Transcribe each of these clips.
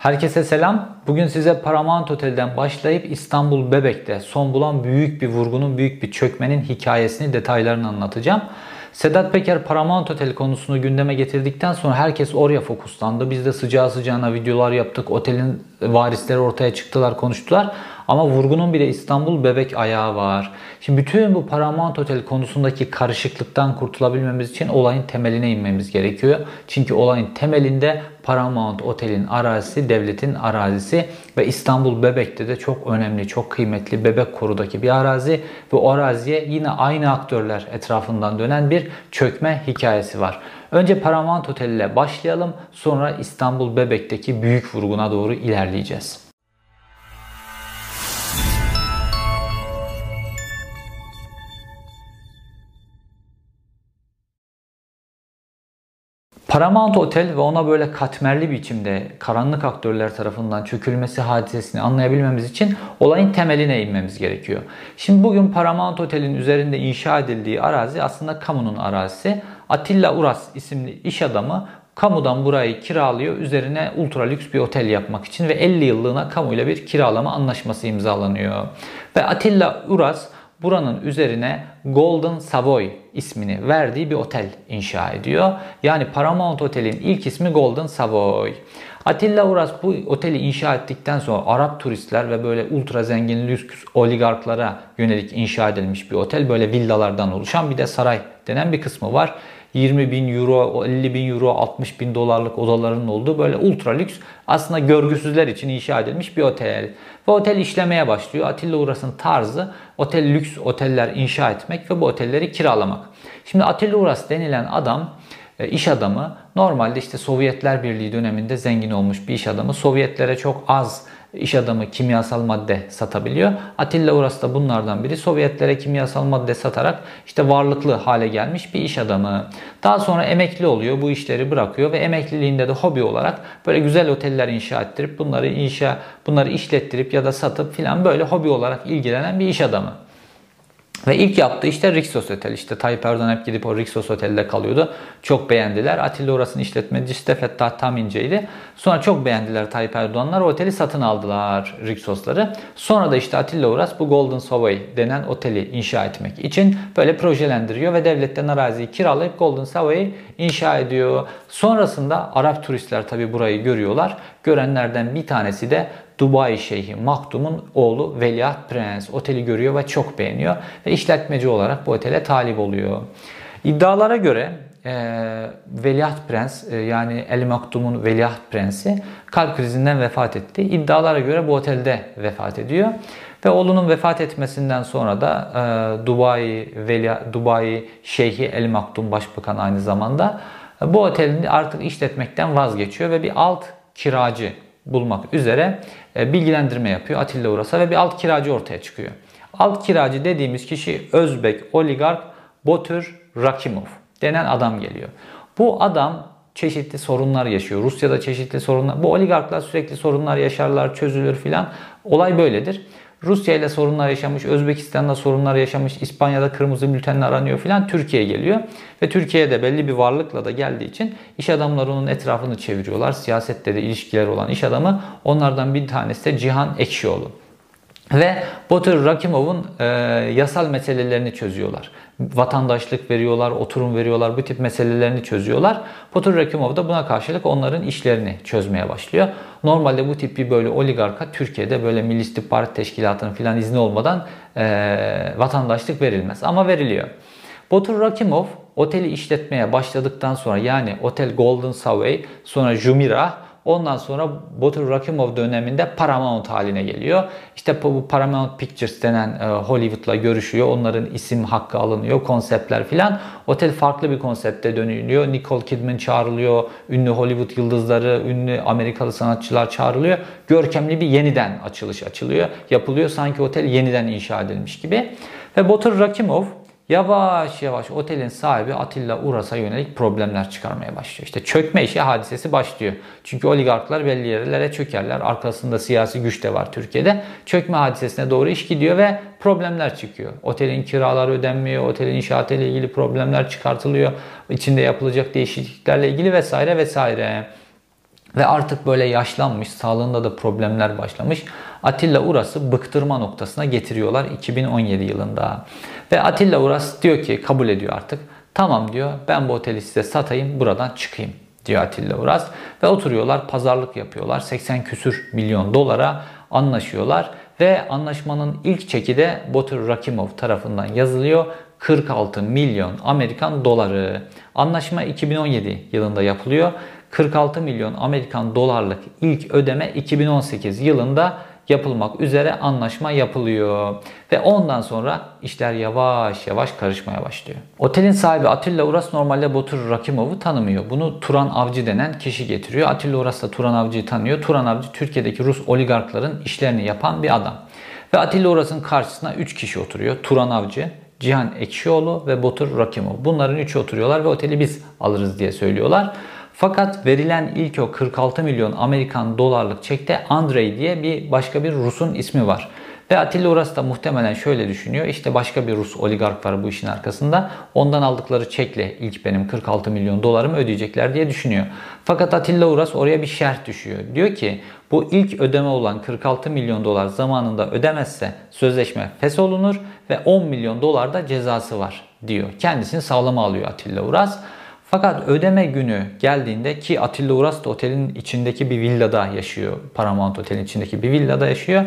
Herkese selam. Bugün size Paramount Otel'den başlayıp İstanbul Bebek'te son bulan büyük bir vurgunun, büyük bir çökmenin hikayesini, detaylarını anlatacağım. Sedat Peker Paramount Otel konusunu gündeme getirdikten sonra herkes oraya fokuslandı. Biz de sıcağı sıcağına videolar yaptık. Otelin varisleri ortaya çıktılar, konuştular. Ama vurgunun bir de İstanbul bebek ayağı var. Şimdi bütün bu Paramount Otel konusundaki karışıklıktan kurtulabilmemiz için olayın temeline inmemiz gerekiyor. Çünkü olayın temelinde Paramount Otel'in arazisi devletin arazisi ve İstanbul Bebek'te de çok önemli, çok kıymetli Bebek Koru'daki bir arazi ve o araziye yine aynı aktörler etrafından dönen bir çökme hikayesi var. Önce Paramount Otel ile başlayalım sonra İstanbul Bebek'teki büyük vurguna doğru ilerleyeceğiz. Paramount Otel ve ona böyle katmerli biçimde karanlık aktörler tarafından çökülmesi hadisesini anlayabilmemiz için olayın temeline inmemiz gerekiyor. Şimdi bugün Paramount Otel'in üzerinde inşa edildiği arazi aslında kamunun arazisi. Atilla Uras isimli iş adamı kamudan burayı kiralıyor. Üzerine ultra lüks bir otel yapmak için ve 50 yıllığına kamuyla bir kiralama anlaşması imzalanıyor. Ve Atilla Uras buranın üzerine Golden Savoy ismini verdiği bir otel inşa ediyor. Yani Paramount Otel'in ilk ismi Golden Savoy. Atilla Uras bu oteli inşa ettikten sonra Arap turistler ve böyle ultra zengin lüks oligarklara yönelik inşa edilmiş bir otel. Böyle villalardan oluşan bir de saray denen bir kısmı var. 20 bin euro, 50 bin euro, 60 bin dolarlık odaların olduğu böyle ultra lüks aslında görgüsüzler için inşa edilmiş bir otel. Ve otel işlemeye başlıyor. Atilla Uras'ın tarzı otel lüks oteller inşa etmek ve bu otelleri kiralamak. Şimdi Atilla Uras denilen adam e, iş adamı normalde işte Sovyetler Birliği döneminde zengin olmuş bir iş adamı. Sovyetlere çok az iş adamı kimyasal madde satabiliyor. Atilla Uras da bunlardan biri. Sovyetlere kimyasal madde satarak işte varlıklı hale gelmiş bir iş adamı. Daha sonra emekli oluyor. Bu işleri bırakıyor ve emekliliğinde de hobi olarak böyle güzel oteller inşa ettirip bunları inşa bunları işlettirip ya da satıp filan böyle hobi olarak ilgilenen bir iş adamı. Ve ilk yaptığı işte Rixos Otel. İşte Tayyip Erdoğan hep gidip o Rixos Otel'de kalıyordu. Çok beğendiler. Atilla orasının işletmecisi de Fettah Tamince'ydi. Sonra çok beğendiler Tayyip Erdoğanlar. O oteli satın aldılar Rixos'ları. Sonra da işte Atilla Uras bu Golden Savoy denen oteli inşa etmek için böyle projelendiriyor ve devletten araziyi kiralayıp Golden Savoy'u inşa ediyor. Sonrasında Arap turistler tabi burayı görüyorlar. Görenlerden bir tanesi de Dubai Şeyhi Maktum'un oğlu Veliaht Prens oteli görüyor ve çok beğeniyor ve işletmeci olarak bu otele talip oluyor. İddialara göre e, Veliaht Prens e, yani El Maktum'un Veliaht Prensi kalp krizinden vefat etti. İddialara göre bu otelde vefat ediyor. Ve oğlunun vefat etmesinden sonra da e, Dubai Veli, Dubai Şeyhi El Maktum Başbakan aynı zamanda e, bu otelin artık işletmekten vazgeçiyor ve bir alt kiracı bulmak üzere e, bilgilendirme yapıyor Atilla Uras'a ve bir alt kiracı ortaya çıkıyor. Alt kiracı dediğimiz kişi Özbek oligark Botur Rakimov denen adam geliyor. Bu adam çeşitli sorunlar yaşıyor. Rusya'da çeşitli sorunlar. Bu oligarklar sürekli sorunlar yaşarlar, çözülür filan. Olay böyledir. Rusya ile sorunlar yaşamış, Özbekistan'da sorunlar yaşamış, İspanya'da kırmızı bültenle aranıyor filan Türkiye'ye geliyor. Ve Türkiye'de belli bir varlıkla da geldiği için iş adamları onun etrafını çeviriyorlar. Siyasette de ilişkiler olan iş adamı onlardan bir tanesi de Cihan Ekşioğlu. Ve Batur Rakimov'un e, yasal meselelerini çözüyorlar. Vatandaşlık veriyorlar, oturum veriyorlar, bu tip meselelerini çözüyorlar. Batur Rakimov da buna karşılık onların işlerini çözmeye başlıyor. Normalde bu tip bir böyle oligarka Türkiye'de böyle Milli İstihbarat Teşkilatı'nın filan izni olmadan e, vatandaşlık verilmez. Ama veriliyor. Batur Rakimov oteli işletmeye başladıktan sonra yani Otel Golden Savoy sonra Jumirah Ondan sonra Batur Rakimov döneminde Paramount haline geliyor. İşte bu Paramount Pictures denen e, Hollywood'la görüşüyor. Onların isim hakkı alınıyor, konseptler filan. Otel farklı bir konsepte dönülüyor. Nicole Kidman çağrılıyor. Ünlü Hollywood yıldızları, ünlü Amerikalı sanatçılar çağrılıyor. Görkemli bir yeniden açılış açılıyor. Yapılıyor sanki otel yeniden inşa edilmiş gibi. Ve Batur Rakimov Yavaş yavaş otelin sahibi Atilla Uras'a yönelik problemler çıkarmaya başlıyor. İşte çökme işi hadisesi başlıyor. Çünkü oligarklar belli yerlere çökerler. Arkasında siyasi güç de var Türkiye'de. Çökme hadisesine doğru iş gidiyor ve problemler çıkıyor. Otelin kiraları ödenmiyor, otelin inşaatı ile ilgili problemler çıkartılıyor. İçinde yapılacak değişikliklerle ilgili vesaire vesaire. Ve artık böyle yaşlanmış, sağlığında da problemler başlamış. Atilla Uras'ı bıktırma noktasına getiriyorlar 2017 yılında. Ve Atilla Uras diyor ki kabul ediyor artık. Tamam diyor ben bu oteli size satayım buradan çıkayım diyor Atilla Uras. Ve oturuyorlar pazarlık yapıyorlar. 80 küsür milyon dolara anlaşıyorlar. Ve anlaşmanın ilk çeki de Botur Rakimov tarafından yazılıyor. 46 milyon Amerikan doları. Anlaşma 2017 yılında yapılıyor. 46 milyon Amerikan dolarlık ilk ödeme 2018 yılında yapılmak üzere anlaşma yapılıyor. Ve ondan sonra işler yavaş yavaş karışmaya başlıyor. Otelin sahibi Atilla Uras normalde Botur Rakimov'u tanımıyor. Bunu Turan Avcı denen kişi getiriyor. Atilla Uras da Turan Avcı'yı tanıyor. Turan Avcı Türkiye'deki Rus oligarkların işlerini yapan bir adam. Ve Atilla Uras'ın karşısına 3 kişi oturuyor. Turan Avcı, Cihan Ekşioğlu ve Botur Rakimov. Bunların üçü oturuyorlar ve oteli biz alırız diye söylüyorlar. Fakat verilen ilk o 46 milyon Amerikan dolarlık çekte Andrei diye bir başka bir Rus'un ismi var. Ve Atilla Uras da muhtemelen şöyle düşünüyor. İşte başka bir Rus oligark var bu işin arkasında. Ondan aldıkları çekle ilk benim 46 milyon dolarımı ödeyecekler diye düşünüyor. Fakat Atilla Uras oraya bir şert düşüyor. Diyor ki bu ilk ödeme olan 46 milyon dolar zamanında ödemezse sözleşme fesholunur ve 10 milyon dolar da cezası var diyor. Kendisini sağlama alıyor Atilla Uras. Fakat ödeme günü geldiğinde ki Atilla Uras da otelin içindeki bir villada yaşıyor. Paramount Otel'in içindeki bir villada yaşıyor.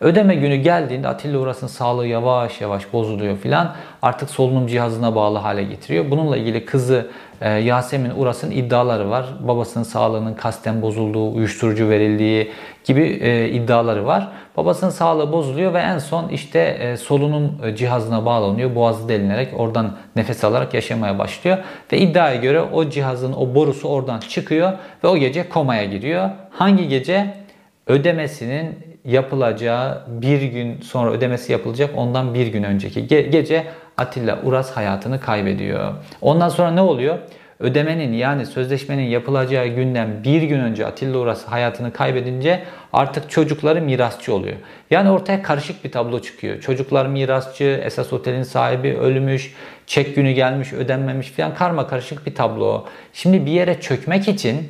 Ödeme günü geldiğinde Atilla Uras'ın sağlığı yavaş yavaş bozuluyor filan. Artık solunum cihazına bağlı hale getiriyor. Bununla ilgili kızı e, Yasemin Uras'ın iddiaları var. Babasının sağlığının kasten bozulduğu, uyuşturucu verildiği gibi e, iddiaları var. Babasının sağlığı bozuluyor ve en son işte e, solunum cihazına bağlanıyor. Boğazı delinerek oradan nefes alarak yaşamaya başlıyor. Ve iddiaya göre o cihazın o borusu oradan çıkıyor ve o gece komaya giriyor. Hangi gece? Ödemesinin yapılacağı bir gün sonra ödemesi yapılacak ondan bir gün önceki ge- gece Atilla Uras hayatını kaybediyor. Ondan sonra ne oluyor? Ödemenin yani sözleşmenin yapılacağı günden bir gün önce Atilla Uras hayatını kaybedince artık çocukları mirasçı oluyor. Yani ortaya karışık bir tablo çıkıyor. Çocuklar mirasçı, esas otelin sahibi ölmüş, çek günü gelmiş ödenmemiş falan karma karışık bir tablo. Şimdi bir yere çökmek için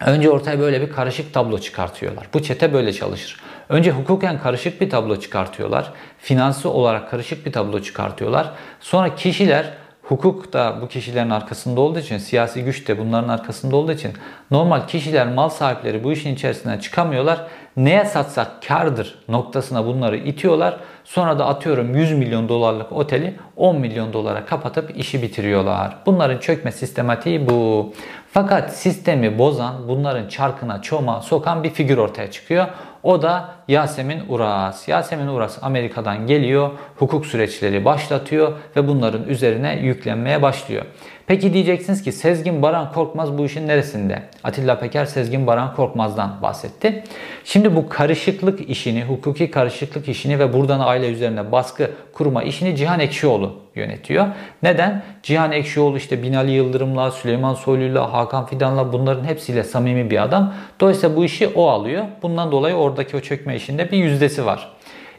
Önce ortaya böyle bir karışık tablo çıkartıyorlar. Bu çete böyle çalışır. Önce hukuken karışık bir tablo çıkartıyorlar. Finansı olarak karışık bir tablo çıkartıyorlar. Sonra kişiler hukuk da bu kişilerin arkasında olduğu için, siyasi güç de bunların arkasında olduğu için normal kişiler, mal sahipleri bu işin içerisinden çıkamıyorlar. Neye satsak kardır noktasına bunları itiyorlar. Sonra da atıyorum 100 milyon dolarlık oteli 10 milyon dolara kapatıp işi bitiriyorlar. Bunların çökme sistematiği bu. Fakat sistemi bozan, bunların çarkına çoma sokan bir figür ortaya çıkıyor. O da Yasemin Uras. Yasemin Uras Amerika'dan geliyor, hukuk süreçleri başlatıyor ve bunların üzerine yüklenmeye başlıyor. Peki diyeceksiniz ki Sezgin Baran Korkmaz bu işin neresinde? Atilla Peker Sezgin Baran Korkmaz'dan bahsetti. Şimdi bu karışıklık işini, hukuki karışıklık işini ve buradan aile üzerine baskı kurma işini Cihan Ekşioğlu yönetiyor. Neden? Cihan Ekşioğlu işte Binali Yıldırım'la, Süleyman Soylu'yla, Hakan Fidan'la bunların hepsiyle samimi bir adam. Dolayısıyla bu işi o alıyor. Bundan dolayı oradaki o çökme işinde bir yüzdesi var.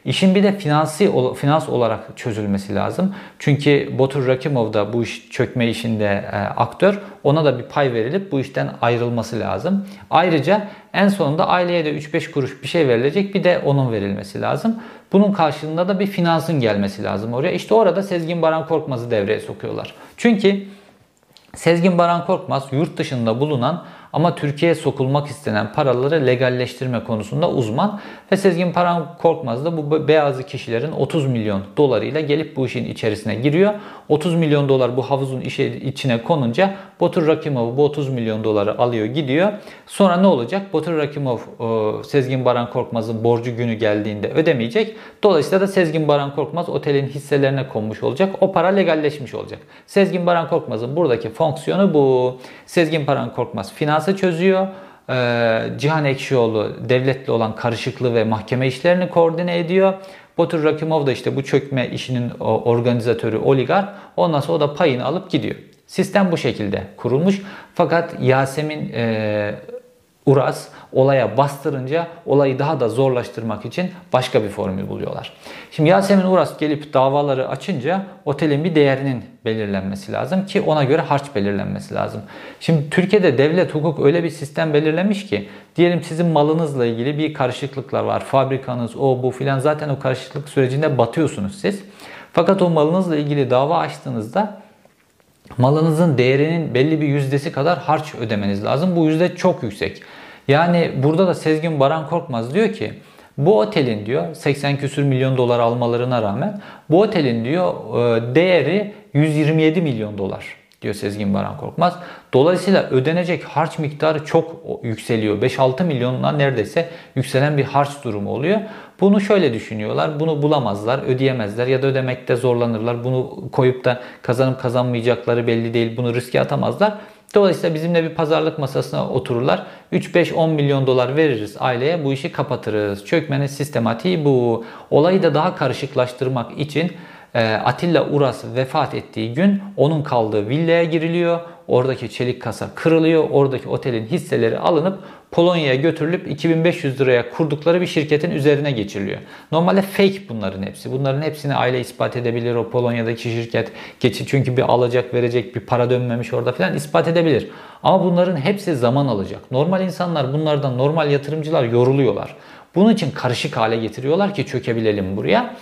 İşin bir de finansi finans olarak çözülmesi lazım. Çünkü Botur Rakimov da bu iş çökme işinde e, aktör. Ona da bir pay verilip bu işten ayrılması lazım. Ayrıca en sonunda aileye de 3-5 kuruş bir şey verilecek bir de onun verilmesi lazım. Bunun karşılığında da bir finansın gelmesi lazım oraya. İşte orada Sezgin Baran Korkmaz'ı devreye sokuyorlar. Çünkü Sezgin Baran Korkmaz yurt dışında bulunan ama Türkiye'ye sokulmak istenen paraları legalleştirme konusunda uzman ve Sezgin Paran Korkmaz da bu beyazı kişilerin 30 milyon dolarıyla gelip bu işin içerisine giriyor. 30 milyon dolar bu havuzun içine konunca Batur Rakimov bu 30 milyon doları alıyor gidiyor. Sonra ne olacak? Batur Rakimov Sezgin Baran Korkmaz'ın borcu günü geldiğinde ödemeyecek. Dolayısıyla da Sezgin Baran Korkmaz otelin hisselerine konmuş olacak. O para legalleşmiş olacak. Sezgin Baran Korkmaz'ın buradaki fonksiyonu bu. Sezgin Baran Korkmaz finansı çözüyor. Ee, Cihan Ekşioğlu devletle olan karışıklığı ve mahkeme işlerini koordine ediyor. Batur Rakimov da işte bu çökme işinin organizatörü, oligark. Ondan sonra o da payını alıp gidiyor. Sistem bu şekilde kurulmuş. Fakat Yasemin e, Uras olaya bastırınca olayı daha da zorlaştırmak için başka bir formül buluyorlar. Şimdi Yasemin Uras gelip davaları açınca otelin bir değerinin belirlenmesi lazım ki ona göre harç belirlenmesi lazım. Şimdi Türkiye'de devlet hukuk öyle bir sistem belirlemiş ki diyelim sizin malınızla ilgili bir karışıklıklar var. Fabrikanız o bu filan zaten o karışıklık sürecinde batıyorsunuz siz. Fakat o malınızla ilgili dava açtığınızda malınızın değerinin belli bir yüzdesi kadar harç ödemeniz lazım. Bu yüzde çok yüksek. Yani burada da Sezgin Baran Korkmaz diyor ki bu otelin diyor 80 küsür milyon dolar almalarına rağmen bu otelin diyor e, değeri 127 milyon dolar diyor Sezgin Baran Korkmaz. Dolayısıyla ödenecek harç miktarı çok yükseliyor. 5-6 milyonla neredeyse yükselen bir harç durumu oluyor. Bunu şöyle düşünüyorlar. Bunu bulamazlar, ödeyemezler ya da ödemekte zorlanırlar. Bunu koyup da kazanıp kazanmayacakları belli değil. Bunu riske atamazlar. Dolayısıyla bizimle bir pazarlık masasına otururlar. 3-5-10 milyon dolar veririz aileye bu işi kapatırız. Çökmenin sistematiği bu. Olayı da daha karışıklaştırmak için e, Atilla Uras vefat ettiği gün onun kaldığı villaya giriliyor. Oradaki çelik kasa kırılıyor. Oradaki otelin hisseleri alınıp Polonya'ya götürülüp 2500 liraya kurdukları bir şirketin üzerine geçiriliyor. Normalde fake bunların hepsi. Bunların hepsini aile ispat edebilir o Polonya'daki şirket. Geçi çünkü bir alacak verecek bir para dönmemiş orada falan ispat edebilir. Ama bunların hepsi zaman alacak. Normal insanlar bunlardan normal yatırımcılar yoruluyorlar. Bunun için karışık hale getiriyorlar ki çökebilelim buraya.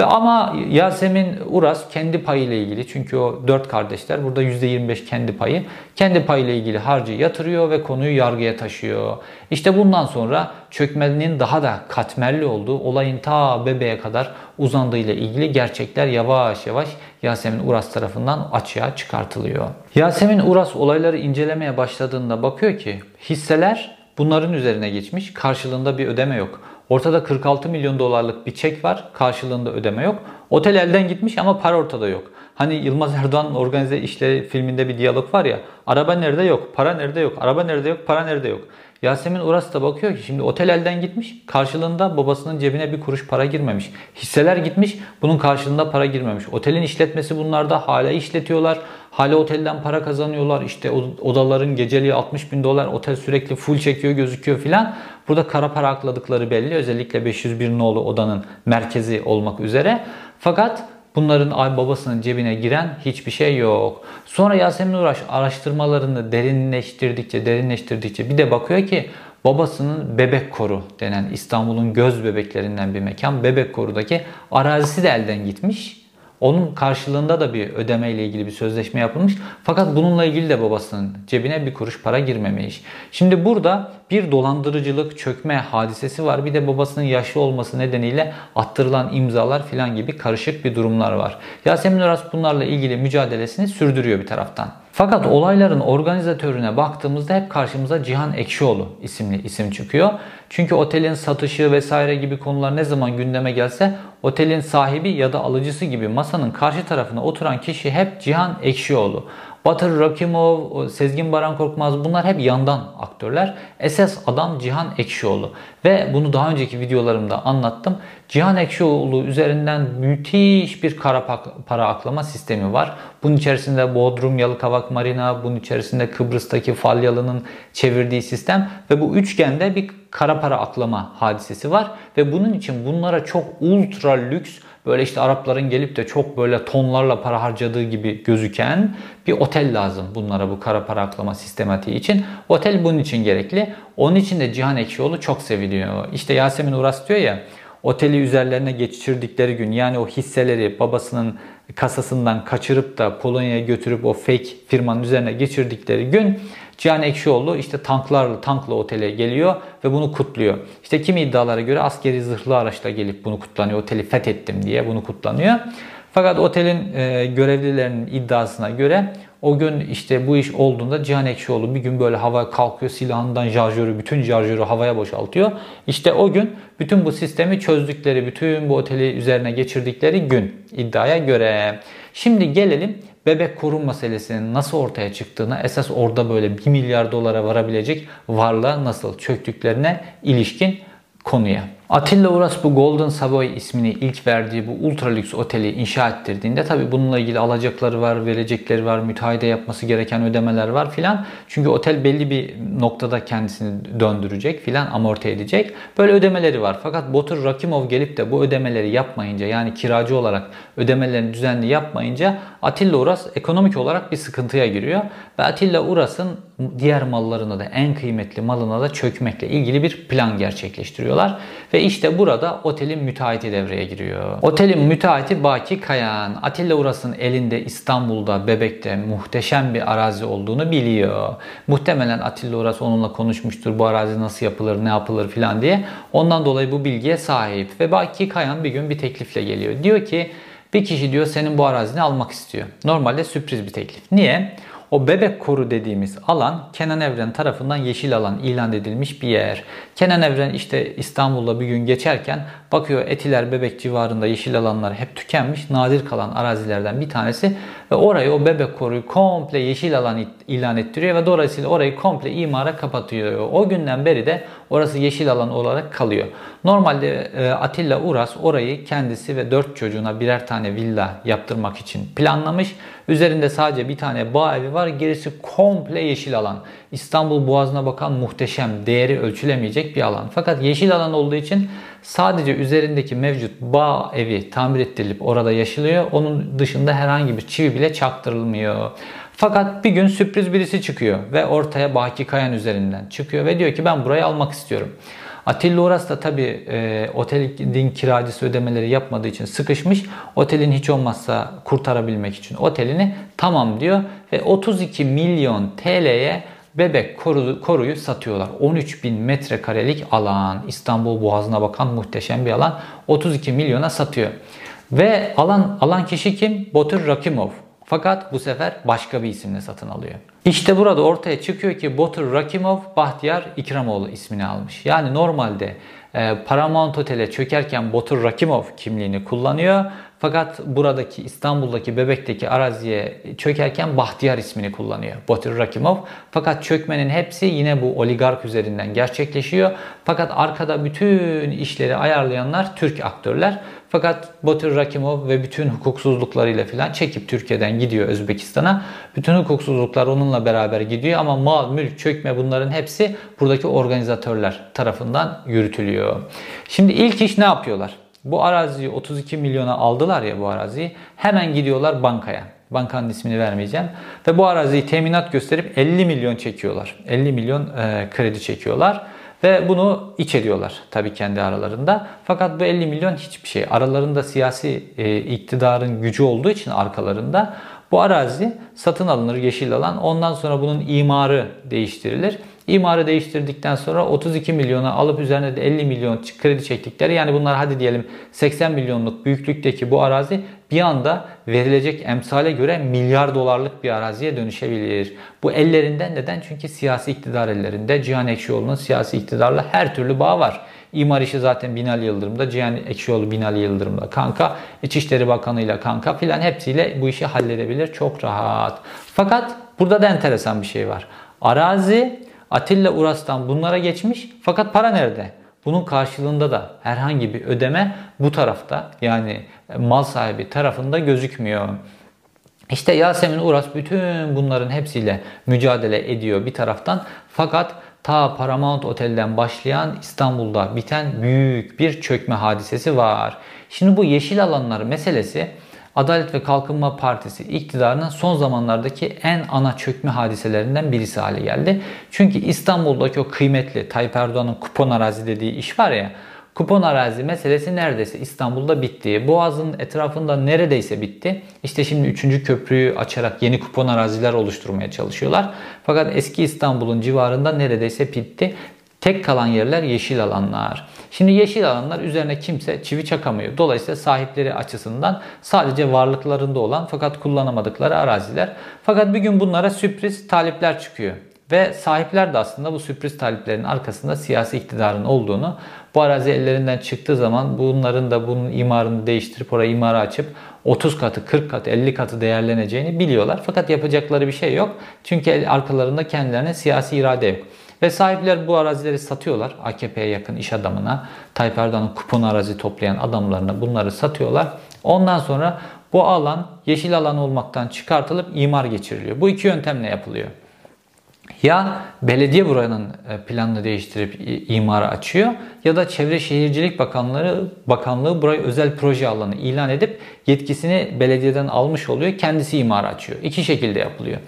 Ve ama Yasemin Uras kendi payıyla ilgili çünkü o dört kardeşler burada %25 kendi payı. Kendi payıyla ilgili harcı yatırıyor ve konuyu yargıya taşıyor. İşte bundan sonra çökmenin daha da katmerli olduğu olayın ta bebeğe kadar uzandığıyla ilgili gerçekler yavaş yavaş Yasemin Uras tarafından açığa çıkartılıyor. Yasemin Uras olayları incelemeye başladığında bakıyor ki hisseler bunların üzerine geçmiş. Karşılığında bir ödeme yok. Ortada 46 milyon dolarlık bir çek var. Karşılığında ödeme yok. Otel elden gitmiş ama para ortada yok. Hani Yılmaz Erdoğan'ın organize işleri filminde bir diyalog var ya. Araba nerede yok, para nerede yok, araba nerede yok, para nerede yok. Yasemin Uras da bakıyor ki şimdi otel elden gitmiş. Karşılığında babasının cebine bir kuruş para girmemiş. Hisseler gitmiş. Bunun karşılığında para girmemiş. Otelin işletmesi bunlarda hala işletiyorlar. Hala otelden para kazanıyorlar. İşte odaların geceliği 60 bin dolar. Otel sürekli full çekiyor gözüküyor filan. Burada kara para akladıkları belli. Özellikle 501 nolu odanın merkezi olmak üzere. Fakat Bunların babasının cebine giren hiçbir şey yok. Sonra Yasemin Uğraş araştırmalarını derinleştirdikçe derinleştirdikçe bir de bakıyor ki babasının Bebek Koru denen İstanbul'un göz bebeklerinden bir mekan Bebek Koru'daki arazisi de elden gitmiş. Onun karşılığında da bir ödeme ile ilgili bir sözleşme yapılmış. Fakat bununla ilgili de babasının cebine bir kuruş para girmemiş. Şimdi burada bir dolandırıcılık çökme hadisesi var. Bir de babasının yaşlı olması nedeniyle attırılan imzalar filan gibi karışık bir durumlar var. Yasemin Aras bunlarla ilgili mücadelesini sürdürüyor bir taraftan. Fakat olayların organizatörüne baktığımızda hep karşımıza Cihan Ekşioğlu isimli isim çıkıyor. Çünkü otelin satışı vesaire gibi konular ne zaman gündeme gelse otelin sahibi ya da alıcısı gibi masanın karşı tarafına oturan kişi hep Cihan Ekşioğlu. Batır Rakimov, Sezgin Baran Korkmaz bunlar hep yandan aktörler. Esas adam Cihan Ekşioğlu. Ve bunu daha önceki videolarımda anlattım. Cihan Ekşioğlu üzerinden müthiş bir kara para aklama sistemi var. Bunun içerisinde Bodrum, Yalıkavak Marina, bunun içerisinde Kıbrıs'taki Falyalı'nın çevirdiği sistem ve bu üçgende bir kara para aklama hadisesi var ve bunun için bunlara çok ultra lüks böyle işte Arapların gelip de çok böyle tonlarla para harcadığı gibi gözüken bir otel lazım bunlara bu kara para aklama sistematiği için. Otel bunun için gerekli. Onun için de Cihan Ekşioğlu çok seviliyor. İşte Yasemin Uras diyor ya oteli üzerlerine geçirdikleri gün yani o hisseleri babasının kasasından kaçırıp da Polonya'ya götürüp o fake firmanın üzerine geçirdikleri gün Cihan Ekşioğlu işte tanklarla tankla otele geliyor ve bunu kutluyor. İşte kimi iddialara göre askeri zırhlı araçla gelip bunu kutlanıyor. Oteli fethettim diye bunu kutlanıyor. Fakat otelin e, görevlilerinin iddiasına göre o gün işte bu iş olduğunda Cihan Ekşioğlu bir gün böyle hava kalkıyor silahından şarjörü, bütün şarjörü havaya boşaltıyor. İşte o gün bütün bu sistemi çözdükleri, bütün bu oteli üzerine geçirdikleri gün iddiaya göre. Şimdi gelelim bebek korun meselesinin nasıl ortaya çıktığına, esas orada böyle 1 milyar dolara varabilecek varlığa nasıl çöktüklerine ilişkin konuya. Atilla Uras bu Golden Savoy ismini ilk verdiği bu ultra lüks oteli inşa ettirdiğinde tabi bununla ilgili alacakları var, verecekleri var, müteahhide yapması gereken ödemeler var filan. Çünkü otel belli bir noktada kendisini döndürecek filan amorti edecek. Böyle ödemeleri var. Fakat Botur Rakimov gelip de bu ödemeleri yapmayınca yani kiracı olarak ödemelerini düzenli yapmayınca Atilla Uras ekonomik olarak bir sıkıntıya giriyor. Ve Atilla Uras'ın diğer mallarına da en kıymetli malına da çökmekle ilgili bir plan gerçekleştiriyorlar. Ve işte burada otelin müteahhiti devreye giriyor. Otelin müteahhiti Baki Kayan. Atilla Uras'ın elinde İstanbul'da, Bebek'te muhteşem bir arazi olduğunu biliyor. Muhtemelen Atilla Uras onunla konuşmuştur. Bu arazi nasıl yapılır, ne yapılır filan diye. Ondan dolayı bu bilgiye sahip. Ve Baki Kayan bir gün bir teklifle geliyor. Diyor ki bir kişi diyor senin bu arazini almak istiyor. Normalde sürpriz bir teklif. Niye? O bebek koru dediğimiz alan Kenan Evren tarafından yeşil alan ilan edilmiş bir yer. Kenan Evren işte İstanbul'da bir gün geçerken bakıyor Etiler Bebek civarında yeşil alanlar hep tükenmiş. Nadir kalan arazilerden bir tanesi ve orayı o bebek koruyu komple yeşil alan ilan ettiriyor ve dolayısıyla orayı komple imara kapatıyor. O günden beri de orası yeşil alan olarak kalıyor. Normalde e, Atilla Uras orayı kendisi ve dört çocuğuna birer tane villa yaptırmak için planlamış. Üzerinde sadece bir tane bağ evi var. Gerisi komple yeşil alan. İstanbul Boğazı'na bakan muhteşem, değeri ölçülemeyecek bir alan. Fakat yeşil alan olduğu için sadece üzerindeki mevcut bağ evi tamir ettirilip orada yaşılıyor. Onun dışında herhangi bir çivi bile çaktırılmıyor. Fakat bir gün sürpriz birisi çıkıyor ve ortaya Baki Kayan üzerinden çıkıyor ve diyor ki ben burayı almak istiyorum. Atilla Uras da tabi e, otelin kiracısı ödemeleri yapmadığı için sıkışmış. Otelin hiç olmazsa kurtarabilmek için otelini tamam diyor ve 32 milyon TL'ye Bebek koru, koruyu satıyorlar. 13 bin metrekarelik alan. İstanbul Boğazı'na bakan muhteşem bir alan. 32 milyona satıyor. Ve alan alan kişi kim? Botur Rakimov. Fakat bu sefer başka bir isimle satın alıyor. İşte burada ortaya çıkıyor ki Botur Rakimov Bahtiyar İkramoğlu ismini almış. Yani normalde e, Paramount Otel'e çökerken Botur Rakimov kimliğini kullanıyor. Fakat buradaki İstanbul'daki Bebek'teki araziye çökerken Bahtiyar ismini kullanıyor. Botur Rakimov. Fakat çökmenin hepsi yine bu oligark üzerinden gerçekleşiyor. Fakat arkada bütün işleri ayarlayanlar Türk aktörler. Fakat Batur Rakimov ve bütün hukuksuzluklarıyla filan çekip Türkiye'den gidiyor Özbekistan'a. Bütün hukuksuzluklar onunla beraber gidiyor ama mal, mülk, çökme bunların hepsi buradaki organizatörler tarafından yürütülüyor. Şimdi ilk iş ne yapıyorlar? Bu araziyi 32 milyona aldılar ya bu araziyi. Hemen gidiyorlar bankaya. Bankanın ismini vermeyeceğim. Ve bu araziyi teminat gösterip 50 milyon çekiyorlar. 50 milyon e, kredi çekiyorlar. Ve bunu iç ediyorlar tabii kendi aralarında. Fakat bu 50 milyon hiçbir şey. Aralarında siyasi e, iktidarın gücü olduğu için arkalarında bu arazi satın alınır yeşil alan. Ondan sonra bunun imarı değiştirilir. İmarı değiştirdikten sonra 32 milyona alıp üzerine de 50 milyon kredi çektikleri yani bunlar hadi diyelim 80 milyonluk büyüklükteki bu arazi bir anda verilecek emsale göre milyar dolarlık bir araziye dönüşebilir. Bu ellerinden neden? Çünkü siyasi iktidar ellerinde. Cihan Ekşioğlu'nun siyasi iktidarla her türlü bağ var. İmar işi zaten Binali Yıldırım'da, Cihan Ekşioğlu Binali Yıldırım'da kanka, İçişleri Bakanı'yla kanka filan hepsiyle bu işi halledebilir çok rahat. Fakat burada da enteresan bir şey var. Arazi Atilla Uras'tan bunlara geçmiş fakat para nerede? Bunun karşılığında da herhangi bir ödeme bu tarafta yani mal sahibi tarafında gözükmüyor. İşte Yasemin Uras bütün bunların hepsiyle mücadele ediyor bir taraftan. Fakat ta Paramount Otel'den başlayan İstanbul'da biten büyük bir çökme hadisesi var. Şimdi bu yeşil alanlar meselesi Adalet ve Kalkınma Partisi iktidarının son zamanlardaki en ana çökme hadiselerinden birisi hale geldi. Çünkü İstanbul'daki o kıymetli Tayyip Erdoğan'ın kupon arazi dediği iş var ya Kupon arazi meselesi neredeyse İstanbul'da bitti. Boğaz'ın etrafında neredeyse bitti. İşte şimdi 3. köprüyü açarak yeni kupon araziler oluşturmaya çalışıyorlar. Fakat eski İstanbul'un civarında neredeyse bitti. Tek kalan yerler yeşil alanlar. Şimdi yeşil alanlar üzerine kimse çivi çakamıyor. Dolayısıyla sahipleri açısından sadece varlıklarında olan fakat kullanamadıkları araziler. Fakat bir gün bunlara sürpriz talipler çıkıyor. Ve sahipler de aslında bu sürpriz taliplerin arkasında siyasi iktidarın olduğunu, bu arazi ellerinden çıktığı zaman bunların da bunun imarını değiştirip oraya imarı açıp 30 katı, 40 katı, 50 katı değerleneceğini biliyorlar. Fakat yapacakları bir şey yok. Çünkü arkalarında kendilerine siyasi irade yok. Ve sahipler bu arazileri satıyorlar AKP'ye yakın iş adamına, Tayyip Erdoğan'ın kupon arazi toplayan adamlarına bunları satıyorlar. Ondan sonra bu alan yeşil alan olmaktan çıkartılıp imar geçiriliyor. Bu iki yöntemle yapılıyor. Ya belediye buranın e, planını değiştirip imara açıyor ya da Çevre Şehircilik Bakanlığı Bakanlığı burayı özel proje alanı ilan edip yetkisini belediyeden almış oluyor. Kendisi imara açıyor. İki şekilde yapılıyor.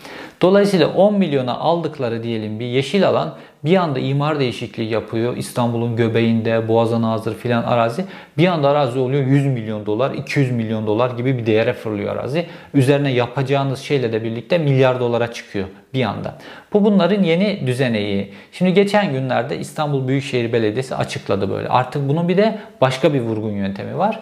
Dolayısıyla 10 milyona aldıkları diyelim bir yeşil alan bir anda imar değişikliği yapıyor. İstanbul'un göbeğinde, Boğaz'a nazır filan arazi. Bir anda arazi oluyor 100 milyon dolar, 200 milyon dolar gibi bir değere fırlıyor arazi. Üzerine yapacağınız şeyle de birlikte milyar dolara çıkıyor bir anda. Bu bunların yeni düzeneği. Şimdi geçen günlerde İstanbul Büyükşehir Belediyesi açıkladı böyle. Artık bunun bir de başka bir vurgun yöntemi var.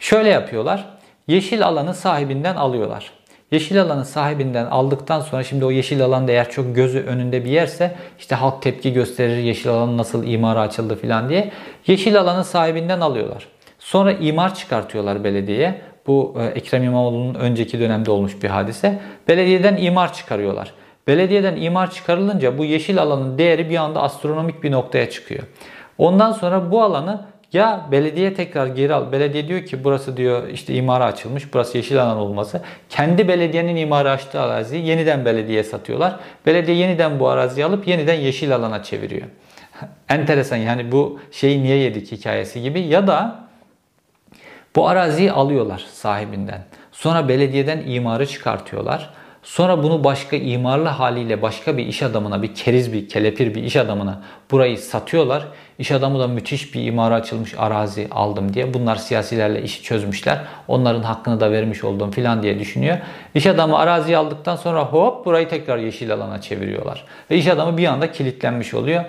Şöyle yapıyorlar. Yeşil alanı sahibinden alıyorlar. Yeşil alanı sahibinden aldıktan sonra şimdi o yeşil alan da eğer çok gözü önünde bir yerse işte halk tepki gösterir yeşil alan nasıl imara açıldı filan diye. Yeşil alanı sahibinden alıyorlar. Sonra imar çıkartıyorlar belediyeye. Bu e, Ekrem İmamoğlu'nun önceki dönemde olmuş bir hadise. Belediyeden imar çıkarıyorlar. Belediyeden imar çıkarılınca bu yeşil alanın değeri bir anda astronomik bir noktaya çıkıyor. Ondan sonra bu alanı ya belediye tekrar geri al. Belediye diyor ki burası diyor işte imara açılmış. Burası yeşil alan olması. Kendi belediyenin imarı açtığı araziyi yeniden belediyeye satıyorlar. Belediye yeniden bu araziyi alıp yeniden yeşil alana çeviriyor. Enteresan yani bu şeyi niye yedik hikayesi gibi. Ya da bu araziyi alıyorlar sahibinden. Sonra belediyeden imarı çıkartıyorlar. Sonra bunu başka imarlı haliyle başka bir iş adamına, bir keriz bir, kelepir bir iş adamına burayı satıyorlar. İş adamı da müthiş bir imara açılmış arazi aldım diye. Bunlar siyasilerle işi çözmüşler. Onların hakkını da vermiş oldum filan diye düşünüyor. İş adamı araziyi aldıktan sonra hop burayı tekrar yeşil alana çeviriyorlar. Ve iş adamı bir anda kilitlenmiş oluyor.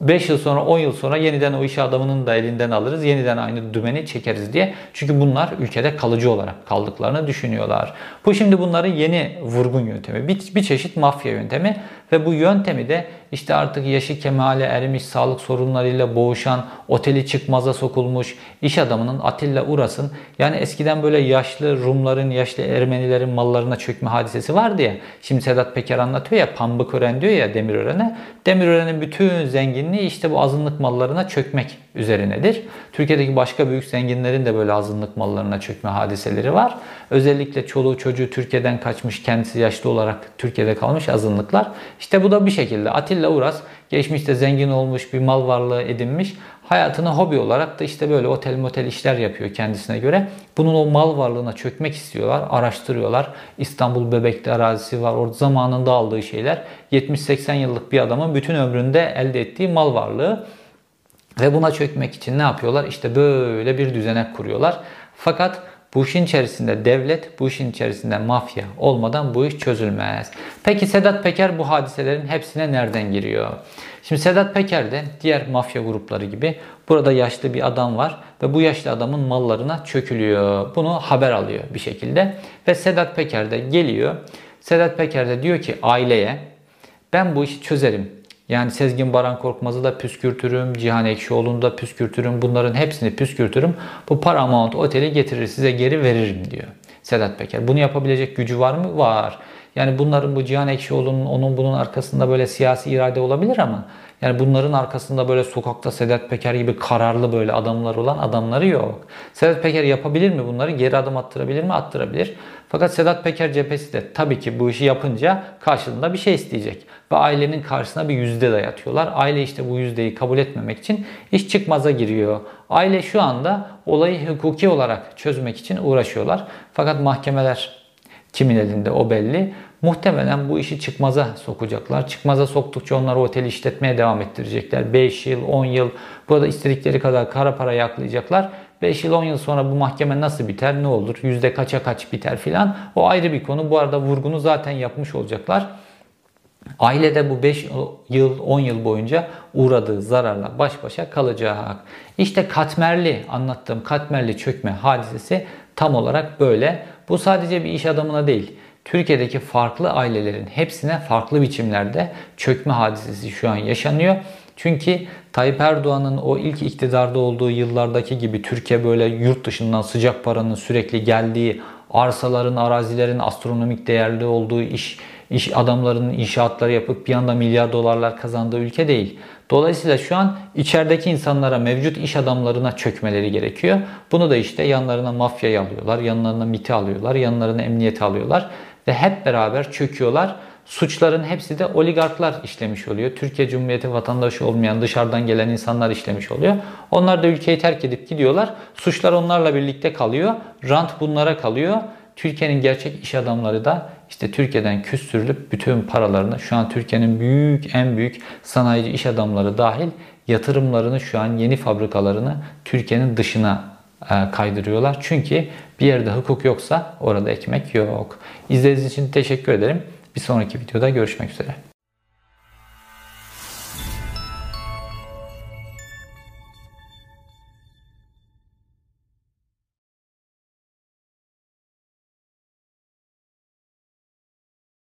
5 yıl sonra 10 yıl sonra yeniden o iş adamının da elinden alırız. Yeniden aynı dümeni çekeriz diye. Çünkü bunlar ülkede kalıcı olarak kaldıklarını düşünüyorlar. Bu şimdi bunların yeni vurgun yöntemi. Bir, bir çeşit mafya yöntemi. Ve bu yöntemi de işte artık yaşı kemale ermiş, sağlık sorunlarıyla boğuşan, oteli çıkmaza sokulmuş iş adamının Atilla Uras'ın yani eskiden böyle yaşlı Rumların, yaşlı Ermenilerin mallarına çökme hadisesi vardı ya. Şimdi Sedat Peker anlatıyor ya Pambıkören diyor ya Demirören'e. Demirören'in bütün zenginliği işte bu azınlık mallarına çökmek üzerinedir. Türkiye'deki başka büyük zenginlerin de böyle azınlık mallarına çökme hadiseleri var. Özellikle çoluğu çocuğu Türkiye'den kaçmış, kendisi yaşlı olarak Türkiye'de kalmış azınlıklar. İşte bu da bir şekilde Atilla Uras geçmişte zengin olmuş, bir mal varlığı edinmiş. Hayatını hobi olarak da işte böyle otel motel işler yapıyor kendisine göre. Bunun o mal varlığına çökmek istiyorlar, araştırıyorlar. İstanbul Bebek'te arazisi var. Orada zamanında aldığı şeyler 70-80 yıllık bir adamın bütün ömründe elde ettiği mal varlığı. Ve buna çökmek için ne yapıyorlar? İşte böyle bir düzenek kuruyorlar. Fakat bu işin içerisinde devlet, bu işin içerisinde mafya olmadan bu iş çözülmez. Peki Sedat Peker bu hadiselerin hepsine nereden giriyor? Şimdi Sedat Peker de diğer mafya grupları gibi burada yaşlı bir adam var ve bu yaşlı adamın mallarına çökülüyor. Bunu haber alıyor bir şekilde ve Sedat Peker de geliyor. Sedat Peker de diyor ki aileye ben bu işi çözerim. Yani Sezgin Baran Korkmaz'ı da püskürtürüm, Cihan Ekşioğlu'nu da püskürtürüm, bunların hepsini püskürtürüm. Bu Paramount Oteli getirir size geri veririm diyor Sedat Peker. Bunu yapabilecek gücü var mı? Var. Yani bunların bu Cihan Ekşioğlu'nun onun bunun arkasında böyle siyasi irade olabilir ama yani bunların arkasında böyle sokakta Sedat Peker gibi kararlı böyle adamlar olan adamları yok. Sedat Peker yapabilir mi bunları? Geri adım attırabilir mi? Attırabilir. Fakat Sedat Peker cephesi de tabii ki bu işi yapınca karşılığında bir şey isteyecek. Ve ailenin karşısına bir yüzde dayatıyorlar. Aile işte bu yüzdeyi kabul etmemek için iş çıkmaza giriyor. Aile şu anda olayı hukuki olarak çözmek için uğraşıyorlar. Fakat mahkemeler kimin elinde o belli. Muhtemelen bu işi çıkmaza sokacaklar. Çıkmaza soktukça onlar oteli işletmeye devam ettirecekler. 5 yıl, 10 yıl burada istedikleri kadar kara para yaklayacaklar. 5 yıl 10 yıl sonra bu mahkeme nasıl biter, ne olur, yüzde kaça kaç biter filan o ayrı bir konu. Bu arada vurgunu zaten yapmış olacaklar. Aile de bu 5 yıl 10 yıl boyunca uğradığı zararla baş başa kalacak. İşte katmerli anlattığım katmerli çökme hadisesi tam olarak böyle. Bu sadece bir iş adamına değil. Türkiye'deki farklı ailelerin hepsine farklı biçimlerde çökme hadisesi şu an yaşanıyor. Çünkü Tayyip Erdoğan'ın o ilk iktidarda olduğu yıllardaki gibi Türkiye böyle yurt dışından sıcak paranın sürekli geldiği, arsaların, arazilerin astronomik değerli olduğu iş iş adamlarının inşaatları yapıp bir anda milyar dolarlar kazandığı ülke değil. Dolayısıyla şu an içerideki insanlara, mevcut iş adamlarına çökmeleri gerekiyor. Bunu da işte yanlarına mafyayı alıyorlar, yanlarına MIT'i alıyorlar, yanlarına emniyeti alıyorlar ve hep beraber çöküyorlar. Suçların hepsi de oligarklar işlemiş oluyor. Türkiye Cumhuriyeti vatandaşı olmayan dışarıdan gelen insanlar işlemiş oluyor. Onlar da ülkeyi terk edip gidiyorlar. Suçlar onlarla birlikte kalıyor. Rant bunlara kalıyor. Türkiye'nin gerçek iş adamları da işte Türkiye'den küstürülüp bütün paralarını şu an Türkiye'nin büyük en büyük sanayici iş adamları dahil yatırımlarını şu an yeni fabrikalarını Türkiye'nin dışına kaydırıyorlar. Çünkü bir yerde hukuk yoksa orada ekmek yok. İzlediğiniz için teşekkür ederim. Bir sonraki videoda görüşmek üzere.